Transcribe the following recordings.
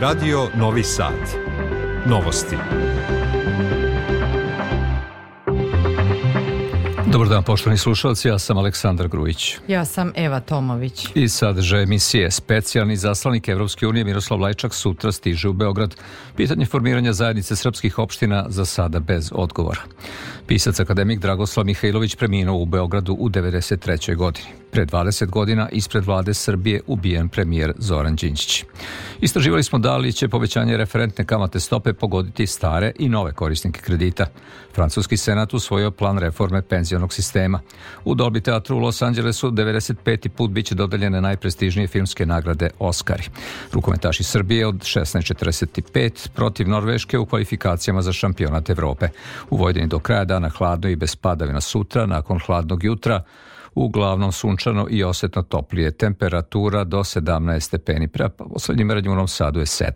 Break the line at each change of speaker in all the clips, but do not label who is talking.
Radio Novi Sad. Novosti.
Dobar dan, poštovani slušalci, ja sam Aleksandar Grujić.
Ja sam Eva Tomović.
I sadržaj emisije specijalni zaslanik Evropske unije Miroslav Lajčak sutra stiže u Beograd. Pitanje formiranja zajednice srpskih opština za sada bez odgovora. Pisac akademik Dragoslav Mihajlović preminuo u Beogradu u 93. godini. Pre 20 godina ispred vlade Srbije ubijen premijer Zoran Đinđić. Istraživali smo da li će povećanje referentne kamate stope pogoditi stare i nove korisnike kredita. Francuski senat usvojio plan reforme penzionog sistema. U Dolby teatru u Los Angelesu 95. put biće dodeljene najprestižnije filmske nagrade Oscari. Rukometaši Srbije od 16.45 protiv Norveške u kvalifikacijama za šampionat Evrope. U Vojdeni do kraja dana hladno i bez padavina sutra, nakon hladnog jutra, uglavnom sunčano i osetno toplije. Temperatura do 17 stepeni. Prema poslednjim Novom Sadu je 7.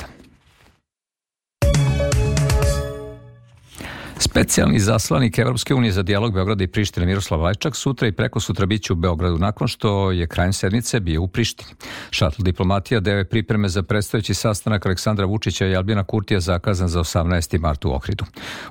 Specijalni zaslanik Evropske unije za dijalog Beograda i Prištine Miroslav Lajčak sutra i preko sutra biće u Beogradu nakon što je krajem sednice bio u Prištini. Šatl diplomatija deo je pripreme za predstojeći sastanak Aleksandra Vučića i Albina Kurtija zakazan za 18. mart u Ohridu.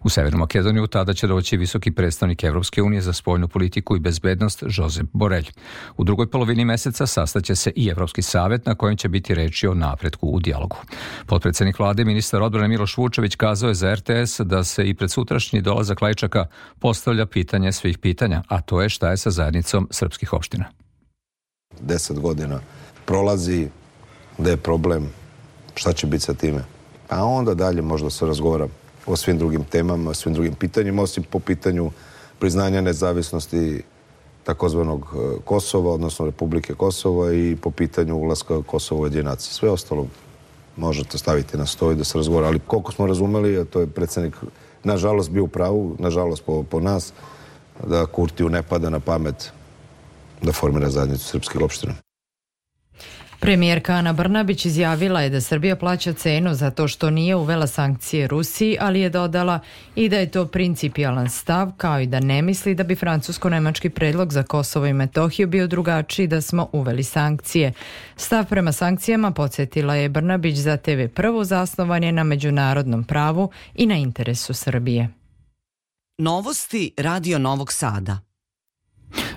U Severnu Makedoniju tada će doći visoki predstavnik Evropske unije za spoljnu politiku i bezbednost Josep Borelj. U drugoj polovini meseca sastaće se i Evropski savet na kojem će biti reči o napretku u dijalogu. Potpredsednik vlade ministar odbrane Miloš Vučević kazao je za RTS da se i pred sutra sutrašnji dolazak Lajčaka postavlja pitanje svih pitanja, a to je šta je sa zajednicom srpskih opština.
Deset godina prolazi, gde je problem, šta će biti sa time. A onda dalje možda se razgovara o svim drugim temama, o svim drugim pitanjima, osim po pitanju priznanja nezavisnosti takozvanog e, Kosova, odnosno Republike Kosovo i po pitanju ulaska Kosova u jedinaci. Sve ostalo možete staviti na stoj da se razgovara, ali koliko smo razumeli, a to je predsednik nažalost bio u pravu, nažalost po, po nas, da Kurtiju ne pada na pamet da formira zajednicu srpskih opština.
Premijerka Ana Brnabić izjavila je da Srbija plaća cenu zato što nije uvela sankcije Rusiji, ali je dodala i da je to principijalan stav, kao i da ne misli da bi francusko-nemački predlog za Kosovo i Metohiju bio drugačiji da smo uveli sankcije. Stav prema sankcijama podsjetila je Brnabić za TV prvo zasnovan je na međunarodnom pravu i na interesu Srbije.
Novosti Radio Novog Sada.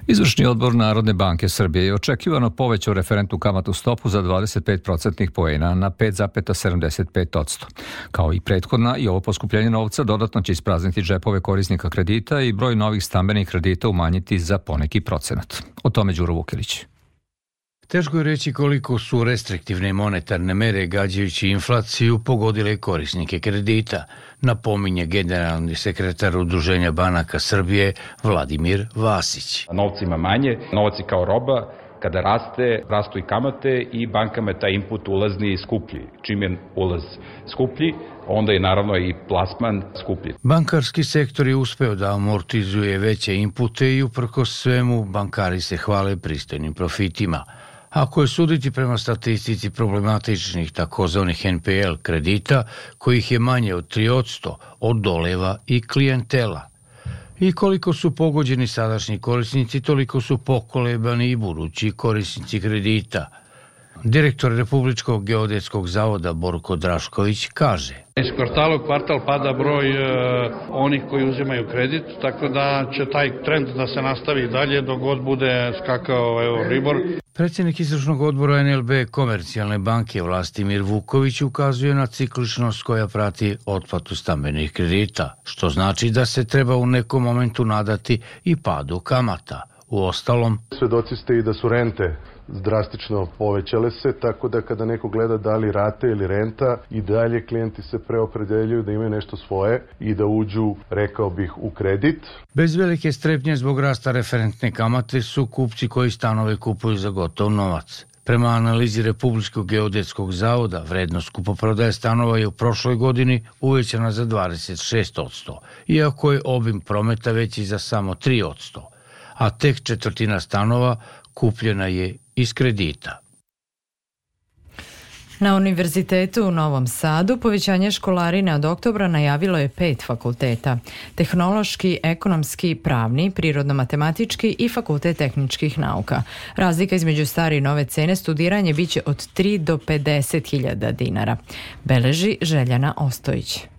Izvršni odbor Narodne banke Srbije je očekivano povećao referentnu kamatnu stopu za 25 procentnih poena na 5,75%. Kao i prethodna i ovo poskupljenje novca dodatno će isprazniti džepove korisnika kredita i broj novih stambenih kredita umanjiti za poneki procenat. O tome Đuro Vukilić.
Teško je reći koliko su restriktivne monetarne mere gađajući inflaciju pogodile korisnike kredita, napominje generalni sekretar Udruženja banaka Srbije Vladimir Vasić.
Novca ima manje, novac je kao roba, kada raste, rastu i kamate i bankama je taj input ulazni skuplji. Čim je ulaz skuplji, onda je naravno i plasman skuplji.
Bankarski sektor je uspeo da amortizuje veće inpute i uprko svemu bankari se hvale pristojnim profitima – Ako je suditi prema statistici problematičnih takozvanih NPL kredita, kojih je manje od 3% od doleva i klijentela. I koliko su pogođeni sadašnji korisnici, toliko su pokolebani i budući korisnici kredita – Direktor Republičkog geodetskog zavoda Borko Drašković kaže
Iz kvartala u kvartal pada broj e, onih koji uzimaju kredit, tako da će taj trend da se nastavi dalje dok god bude skakao evo, Ribor.
Predsjednik izvršnog odbora NLB komercijalne banke Vlastimir Vuković ukazuje na cikličnost koja prati otplatu stambenih kredita, što znači da se treba u nekom momentu nadati i padu kamata. U ostalom,
svedoci ste i da su rente drastično povećale se, tako da kada neko gleda da li rate ili renta i dalje klijenti se preopredeljuju da imaju nešto svoje i da uđu, rekao bih, u kredit.
Bez velike strepnje zbog rasta referentne kamate su kupci koji stanove kupuju za gotov novac. Prema analizi Republičkog geodetskog zavoda, vrednost kupoprodaje stanova je u prošloj godini uvećana za 26%, iako je obim prometa veći za samo 3%, a tek četvrtina stanova kupljena je iz kredita.
Na Univerzitetu u Novom Sadu povećanje školarine od oktobra najavilo je pet fakulteta. Tehnološki, ekonomski, pravni, prirodno-matematički i fakultet tehničkih nauka. Razlika između stare i nove cene studiranje biće od 3 do 50 hiljada dinara. Beleži Željana Ostojić.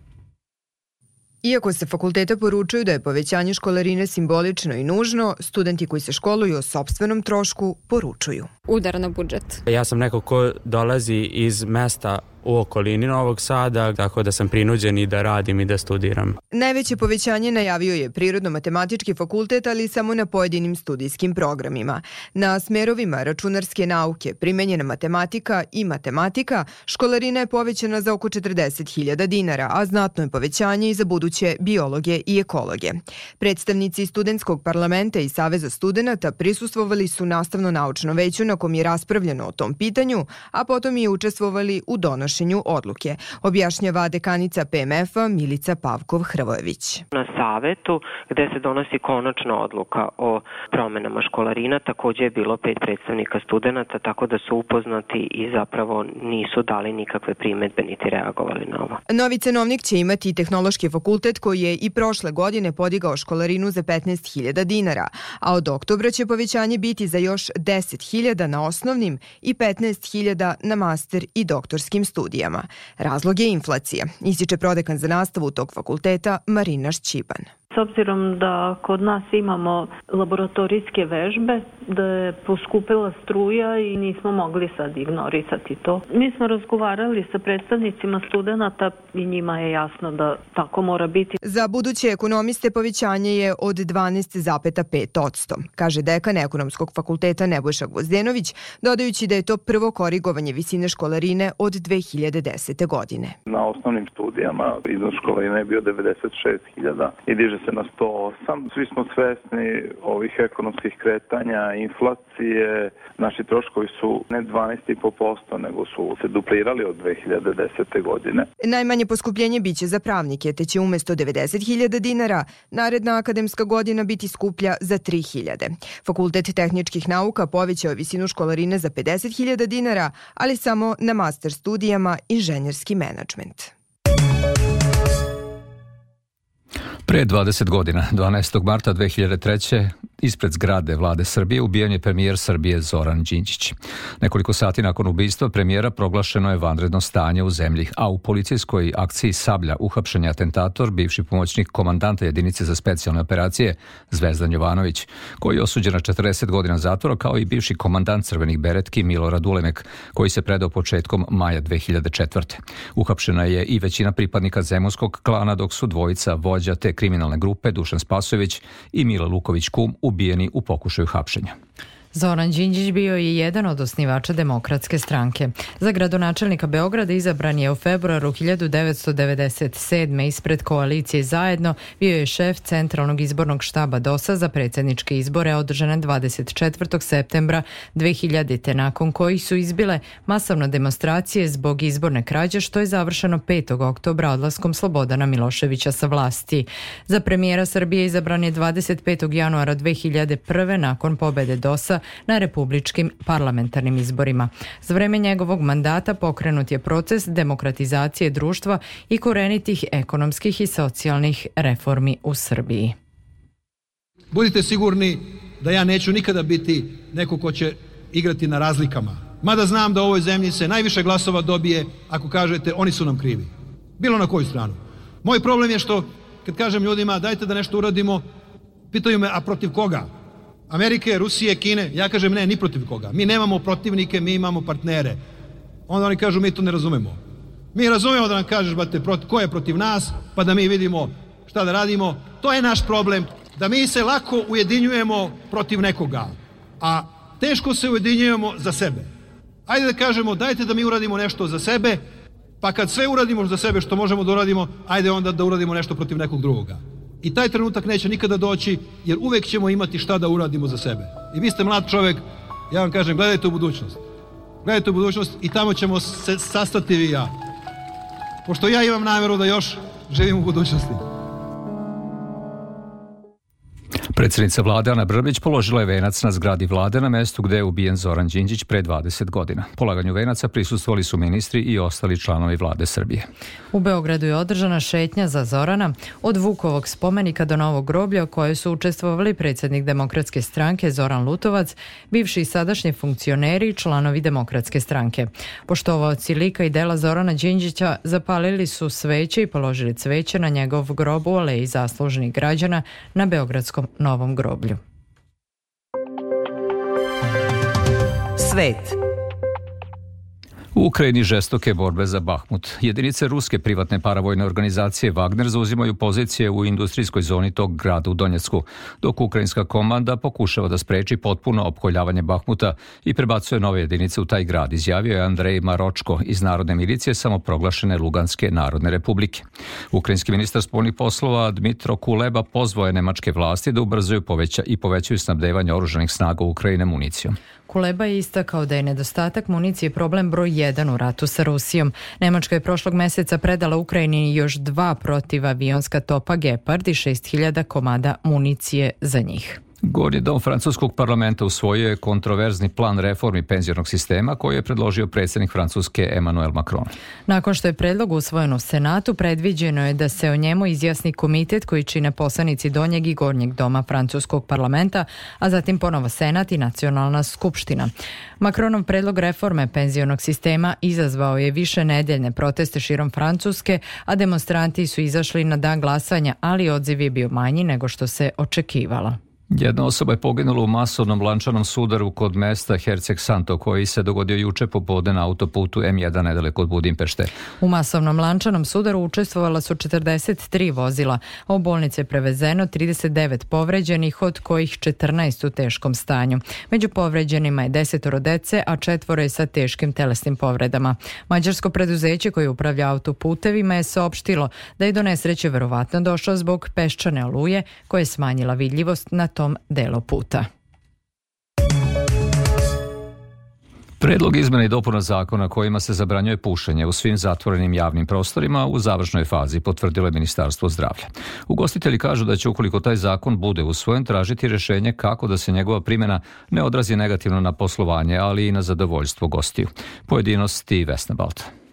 Iako se fakulteta poručuju da je povećanje školarine simbolično i nužno, studenti koji se školuju o sobstvenom trošku poručuju.
Udar na budžet.
Ja sam neko ko dolazi iz mesta u okolini Novog Sada, tako da sam prinuđen i da radim i da studiram.
Najveće povećanje najavio je Prirodno-matematički fakultet, ali samo na pojedinim studijskim programima. Na smerovima računarske nauke, primenjena matematika i matematika, školarina je povećana za oko 40.000 dinara, a znatno je povećanje i za buduće biologe i ekologe. Predstavnici studentskog parlamenta i Saveza studenta prisustvovali su nastavno-naučno veću na kom je raspravljeno o tom pitanju, a potom i učestvovali u donošenju donošenju odluke, objašnjava dekanica PMF-a Milica Pavkov-Hrvojević.
Na savetu gde se donosi konačna odluka o promenama školarina takođe je bilo pet predstavnika studenta, tako da su upoznati i zapravo nisu dali nikakve primetbe niti reagovali na ovo.
Novi cenovnik će imati i tehnološki fakultet koji je i prošle godine podigao školarinu za 15.000 dinara, a od oktobra će povećanje biti za još 10.000 na osnovnim i 15.000 na master i doktorskim studijama studijama. Razlog je inflacija, ističe prodekan za nastavu tog fakulteta Marina Šćiban.
S obzirom da kod nas imamo laboratorijske vežbe, da je poskupila struja i nismo mogli sad ignorisati to. Mi smo razgovarali sa predstavnicima studenta i njima je jasno da tako mora biti.
Za buduće ekonomiste povećanje je od 12,5%, kaže dekan ekonomskog fakulteta Nebojša Gvozdenović, dodajući da je to prvo korigovanje visine školarine od 2010. godine.
Na osnovnim studijama iznos školarine je bio 96.000 i diže se na 108. Svi smo svesni ovih ekonomskih kretanja, inflacije. Naši troškovi su ne 12,5%, nego su se duplirali od 2010. godine.
Najmanje poskupljenje biće za pravnike, te će umesto 90.000 dinara naredna akademska godina biti skuplja za 3.000. Fakultet tehničkih nauka povećao visinu školarine za 50.000 dinara, ali samo na master studijama inženjerski menadžment.
Pre 20 godina, 12. marta 2003. ispred zgrade vlade Srbije ubijen je premijer Srbije Zoran Đinđić. Nekoliko sati nakon ubistva premijera proglašeno je vanredno stanje u zemlji, a u policijskoj akciji Sablja uhapšen je atentator, bivši pomoćnik komandanta jedinice za specijalne operacije Zvezdan Jovanović, koji je osuđen na 40 godina zatvora, kao i bivši komandant crvenih beretki Milorad Ulemek, koji se predao početkom maja 2004. Uhapšena je i većina pripadnika zemunskog klana, dok su dvojica vođa te kriminalne grupe Dušan Spasović i Mila Luković Kum ubijeni u pokušaju hapšenja.
Zoran Đinđić bio je jedan od osnivača demokratske stranke. Za gradonačelnika Beograda izabran je u februaru 1997. ispred koalicije Zajedno, bio je šef centralnog izbornog štaba DOSA za predsjedničke izbore održane 24. septembra 2000. nakon kojih su izbile masovno demonstracije zbog izborne krađe što je završeno 5. oktobra odlaskom Slobodana Miloševića sa vlasti. Za premijera Srbije izabran je 25. januara 2001. nakon pobede DOSA na republičkim parlamentarnim izborima. Za vreme njegovog mandata pokrenut je proces demokratizacije društva i korenitih ekonomskih i socijalnih reformi u Srbiji.
Budite sigurni da ja neću nikada biti neko ko će igrati na razlikama. Mada znam da u ovoj zemlji se najviše glasova dobije ako kažete oni su nam krivi. Bilo na koju stranu. Moj problem je što kad kažem ljudima dajte da nešto uradimo, pitaju me a protiv koga? Amerike, Rusije, Kine, ja kažem ne, ni protiv koga. Mi nemamo protivnike, mi imamo partnere. Onda oni kažu mi to ne razumemo. Mi razumemo da nam kažeš, bate, ko je protiv nas, pa da mi vidimo šta da radimo. To je naš problem, da mi se lako ujedinjujemo protiv nekoga, a teško se ujedinjujemo za sebe. Ajde da kažemo, dajte da mi uradimo nešto za sebe, pa kad sve uradimo za sebe što možemo da uradimo, ajde onda da uradimo nešto protiv nekog drugoga. I taj trenutak neće nikada doći, jer uvek ćemo imati šta da uradimo za sebe. I vi ste mlad čovek, ja vam kažem, gledajte u budućnost. Gledajte u budućnost i tamo ćemo se sastati vi i ja. Pošto ja imam nameru da još živim u budućnosti.
Predsednica vlade Ana Brbić položila je venac na zgradi vlade na mestu gde je ubijen Zoran Đinđić pre 20 godina. Polaganju venaca prisustvovali su ministri i ostali članovi vlade Srbije.
U Beogradu je održana šetnja za Zorana od Vukovog spomenika do Novog groblja u kojoj su učestvovali predsednik Demokratske stranke Zoran Lutovac, bivši i sadašnji funkcioneri i članovi Demokratske stranke. Poštovaoci lika i dela Zorana Đinđića zapalili su sveće i položili cveće na njegov grob u aleji zaslužnih građana na Beogradskom novom groblju.
Svet.
Ukrajini žestoke borbe za Bahmut. Jedinice ruske privatne paravojne organizacije Wagner zauzimaju pozicije u industrijskoj zoni tog grada u Donjecku, dok ukrajinska komanda pokušava da spreči potpuno opkoljavanje Bahmuta i prebacuje nove jedinice u taj grad, izjavio je Andrej Maročko iz Narodne milicije samoproglašene Luganske narodne republike. Ukrajinski ministar spolnih poslova Dmitro Kuleba pozvao je nemačke vlasti da ubrzaju poveća i povećaju snabdevanje oružanih snaga Ukrajine municijom.
Kuleba je istakao da je nedostatak municije problem broj 1 u ratu sa Rusijom. Nemačka je prošlog meseca predala Ukrajini još dva protivavionska topa Gepard i 6000 komada municije za njih.
Gornji dom francuskog parlamenta usvojio je kontroverzni plan reformi penzionog sistema koji je predložio predsednik Francuske Emmanuel Macron.
Nakon što je predlog usvojen u Senatu, predviđeno je da se o njemu izjasni komitet koji čine poslanici Donjeg i Gornjeg doma francuskog parlamenta, a zatim ponovo Senat i Nacionalna skupština. Macronov predlog reforme penzionog sistema izazvao je više nedeljne proteste širom Francuske, a demonstranti su izašli na dan glasanja, ali odziv je bio manji nego što se očekivalo.
Jedna osoba je poginula u masovnom lančanom sudaru kod mesta Herceg Santo koji se dogodio juče popodne na autoputu M1 nedaleko od Budimpešte.
U masovnom lančanom sudaru učestvovala su 43 vozila, a u bolnice je prevezeno 39 povređenih, od kojih 14 u teškom stanju. Među povređenima je desetoro dece, a četvoro je sa teškim telesnim povredama. Mađarsko preduzeće koje upravlja autoputevima je saopštilo da je do nesreće verovatno došlo zbog peščane oluje koja je smanjila vidljivost na tom delu puta.
Predlog izmena i dopuna zakona kojima se zabranjuje pušenje u svim zatvorenim javnim prostorima u završnoj fazi potvrdilo je Ministarstvo zdravlja. Ugostitelji kažu da će ukoliko taj zakon bude usvojen tražiti rešenje kako da se njegova primjena ne odrazi negativno na poslovanje, ali i na zadovoljstvo gostiju. Pojedinosti Vesna Balta.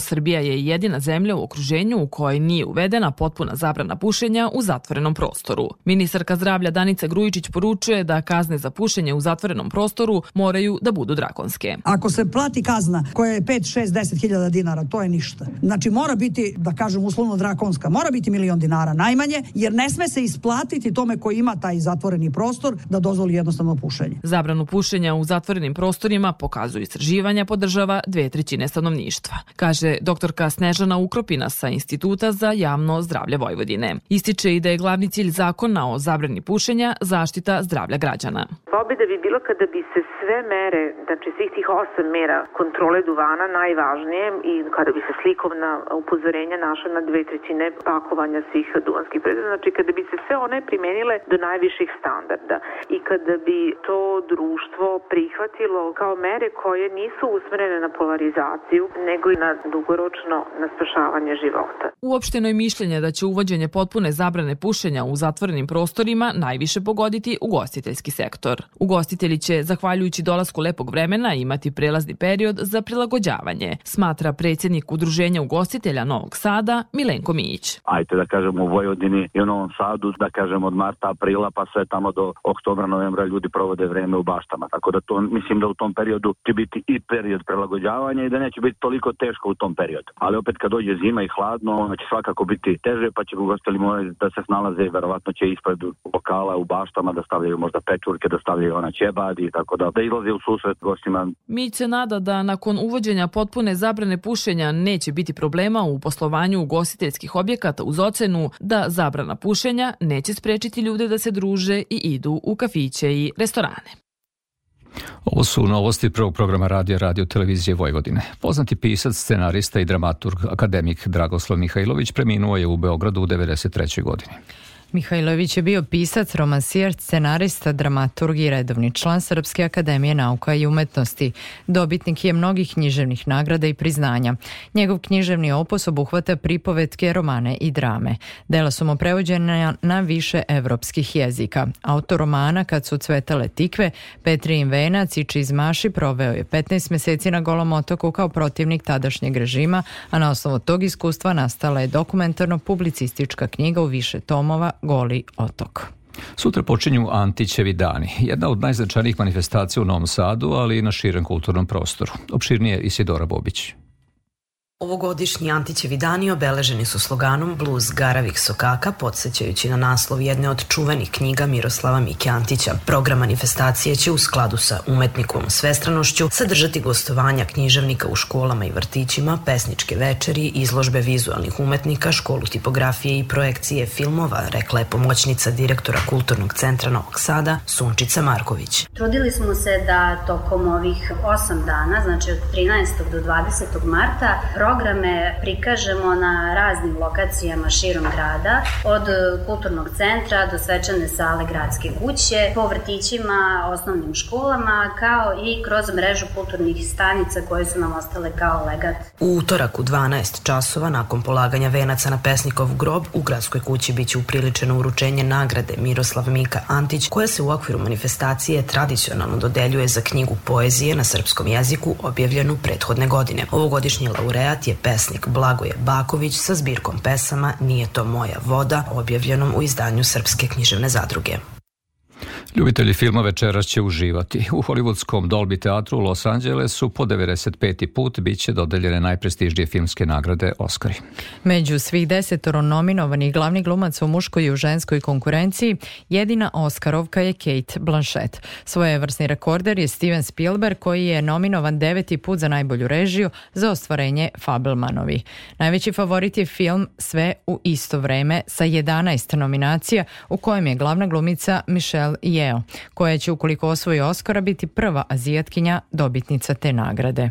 Srbija je jedina zemlja u okruženju u kojoj nije uvedena potpuna zabrana pušenja u zatvorenom prostoru. Ministarka zdravlja Danica Grujičić poručuje da kazne za pušenje u zatvorenom prostoru moraju da budu drakonske.
Ako se plati kazna koja je 5, 6, 10 hiljada dinara, to je ništa. Znači mora biti, da kažem uslovno drakonska, mora biti milion dinara najmanje, jer ne sme se isplatiti tome koji ima taj zatvoreni prostor da dozvoli jednostavno pušenje.
Zabranu pušenja u zatvorenim prostorima pokazuju istraživanja podržava dve trećine stanovništva. Kaže kaže doktorka Snežana Ukropina sa Instituta za javno zdravlje Vojvodine. Ističe i da je glavni cilj zakona o zabrani pušenja zaštita zdravlja građana.
Pobjeda bi bilo kada bi se sve mere, znači svih tih osam mera kontrole duvana najvažnije i kada bi se slikovna upozorenja našla na dve trećine pakovanja svih duvanskih predmeta, znači kada bi se sve one primenile do najviših standarda i kada bi to društvo prihvatilo kao mere koje nisu usmerene na polarizaciju, nego i na dugoročno na spašavanje života.
Uopšteno je mišljenje da će uvođenje potpune zabrane pušenja u zatvorenim prostorima najviše pogoditi ugostiteljski sektor. Ugostitelji će, zahvaljujući dolasku lepog vremena, imati prelazni period za prilagođavanje, smatra predsjednik Udruženja ugostitelja Novog Sada Milenko Mijić.
Ajte da kažemo u Vojvodini i u Novom Sadu, da kažemo od marta, aprila pa sve tamo do oktobra, novembra ljudi provode vreme u baštama. Tako da to mislim da u tom periodu će biti i period prilagođavanja i da neće biti toliko teško u tom periodu. Ali opet kad dođe zima i hladno, ono će svakako biti teže, pa će ugostitelji morati da se snalaze i verovatno će ispred lokala u baštama da stavljaju možda pečurke, da stavljaju ona ćebadi i tako da, da izlaze u susret gostima.
Mić se nada da nakon uvođenja potpune zabrane pušenja neće biti problema u poslovanju ugostiteljskih objekata uz ocenu da zabrana pušenja neće sprečiti ljude da se druže i idu u kafiće i restorane.
Ovo su novosti prvog programa Radio Radio Televizije Vojvodine. Poznati pisac, scenarista i dramaturg, akademik Dragoslav Mihajlović preminuo je u Beogradu u 93. godini.
Mihajlović je bio pisac, romansijer, scenarista, dramaturg i redovni član Srpske akademije nauka i umetnosti. Dobitnik je mnogih književnih nagrada i priznanja. Njegov književni opus obuhvata pripovetke, romane i drame. Dela su mu prevođene na više evropskih jezika. Autor romana Kad su cvetale tikve, Petrijin Venac i Čizmaši proveo je 15 meseci na Golom otoku kao protivnik tadašnjeg režima, a na osnovu tog iskustva nastala je dokumentarno-publicistička knjiga u više tomova Goli otok.
Sutra počinju Antićevi dani, jedna od najznačajnijih manifestacija u Novom Sadu, ali i na širem kulturnom prostoru. Opširnije Isidora Bobić.
Ovogodišnji Antićevi dani obeleženi su sloganom Bluz garavih sokaka, podsjećajući na naslov jedne od čuvenih knjiga Miroslava Mike Antića. Program manifestacije će u skladu sa umetnikovom svestranošću sadržati gostovanja književnika u školama i vrtićima, pesničke večeri, izložbe vizualnih umetnika, školu tipografije i projekcije filmova, rekla je pomoćnica direktora Kulturnog centra Novog Sada, Sunčica Marković.
Trudili smo se da tokom ovih osam dana, znači od 13. do 20. marta, programe prikažemo na raznim lokacijama širom grada, od kulturnog centra do svečane sale gradske kuće, po vrtićima, osnovnim školama, kao i kroz mrežu kulturnih stanica koje su nam ostale kao legat.
U utorak u 12 časova nakon polaganja venaca na pesnikov grob u gradskoj kući biće upriličeno uručenje nagrade Miroslav Mika Antić koja se u okviru manifestacije tradicionalno dodeljuje za knjigu poezije na srpskom jeziku objavljenu prethodne godine. Ovogodišnji laureat laureat je pesnik Blagoje Baković sa zbirkom pesama Nije to moja voda, objavljenom u izdanju Srpske književne zadruge.
Ljubitelji filma večeras će uživati. U hollywoodskom Dolby teatru u Los Angelesu po 95. put biće dodeljene najprestižnije filmske nagrade Oscari.
Među svih desetoro nominovanih glavnih glumaca u muškoj i u ženskoj konkurenciji, jedina Oscarovka je Kate Blanchett. Svojevrsni rekorder je Steven Spielberg koji je nominovan deveti put za najbolju režiju za ostvarenje Fabelmanovi. Najveći favorit je film Sve u isto vreme sa 11 nominacija u kojem je glavna glumica Michelle Yeoh Yeo, koja će ukoliko osvoji Oscara biti prva azijatkinja dobitnica te nagrade.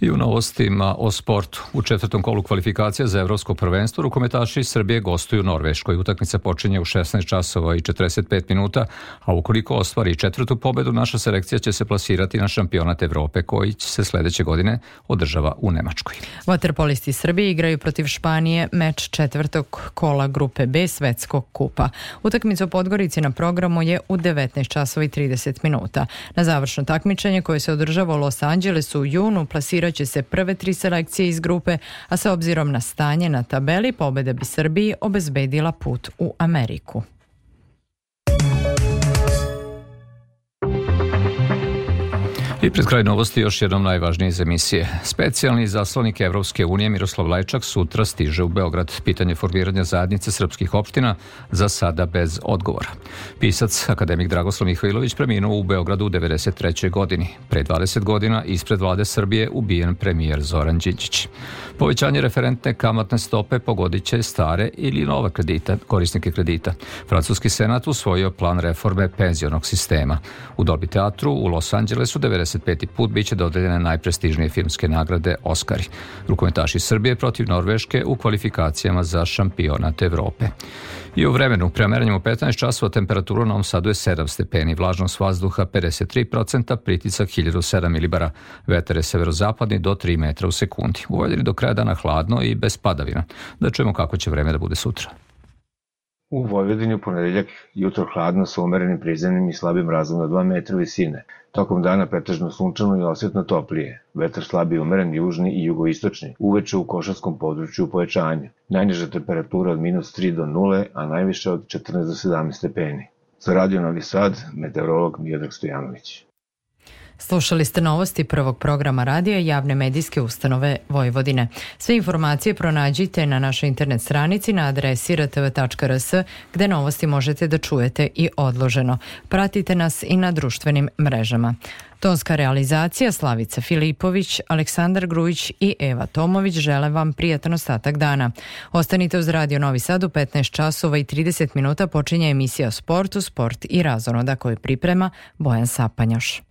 I u novostima o sportu. U četvrtom kolu kvalifikacija za evropsko prvenstvo rukometaši Srbije gostuju Norveškoj. Utakmica počinje u 16 časova i 45 minuta, a ukoliko ostvari četvrtu pobedu, naša selekcija će se plasirati na šampionat Evrope koji će se sledeće godine održava u Nemačkoj.
Vaterpolisti Srbije igraju protiv Španije meč četvrtog kola grupe B Svetskog kupa. Utakmica u Podgorici na programu je u 19 časova i 30 minuta. Na završno takmičenje koje se održava u Los Angelesu u junu plasirat će se prve tri selekcije iz grupe, a sa obzirom na stanje na tabeli pobeda bi Srbiji obezbedila put u Ameriku.
I pred kraj novosti još jednom najvažnije iz emisije. Specijalni zaslanik Evropske unije Miroslav Lajčak sutra stiže u Beograd. Pitanje formiranja zajednice srpskih opština za sada bez odgovora. Pisac, akademik Dragoslav Mihajlović preminuo u Beogradu u 93. godini. Pre 20 godina ispred vlade Srbije ubijen premijer Zoran Đinđić. Povećanje referentne kamatne stope pogodit će stare ili nova kredita, korisnike kredita. Francuski senat usvojio plan reforme penzionog sistema. U Dolby teatru u Los Angelesu 90 25. put biće dodeljene najprestižnije filmske nagrade Oscari. Rukometaši Srbije protiv Norveške u kvalifikacijama za šampionat Evrope. I u vremenu, premeranjem u 15 časova temperatura u Novom Sadu je 7 stepeni, vlažnost vazduha 53%, pritisak 1007 milibara, vetar je severozapadni do 3 metra u sekundi. U Vojvodini do kraja dana hladno i bez padavina. Da čujemo kako će vreme da bude sutra.
U Vojvodini u ponedeljak jutro hladno sa umerenim prizemnim i slabim razom na 2 metra visine. Tokom dana pretežno sunčano i osjetno toplije. Vetar slabi umeren južni i jugoistočni. Uveče u košarskom području povećanje. Najniža temperatura od minus 3 do 0, a najviše od 14 do 17 stepeni. Za Novi Sad, meteorolog Mijedrag Stojanović.
Slušali ste novosti prvog programa radija javne medijske ustanove Vojvodine. Sve informacije pronađite na našoj internet stranici na adresi rtv.rs gde novosti možete da čujete i odloženo. Pratite nas i na društvenim mrežama. Tonska realizacija Slavica Filipović, Aleksandar Grujić i Eva Tomović žele vam prijatan ostatak dana. Ostanite uz Radio Novi Sad u 15 časova i 30 minuta počinje emisija o sportu, sport i razonoda koju priprema Bojan Sapanjoš.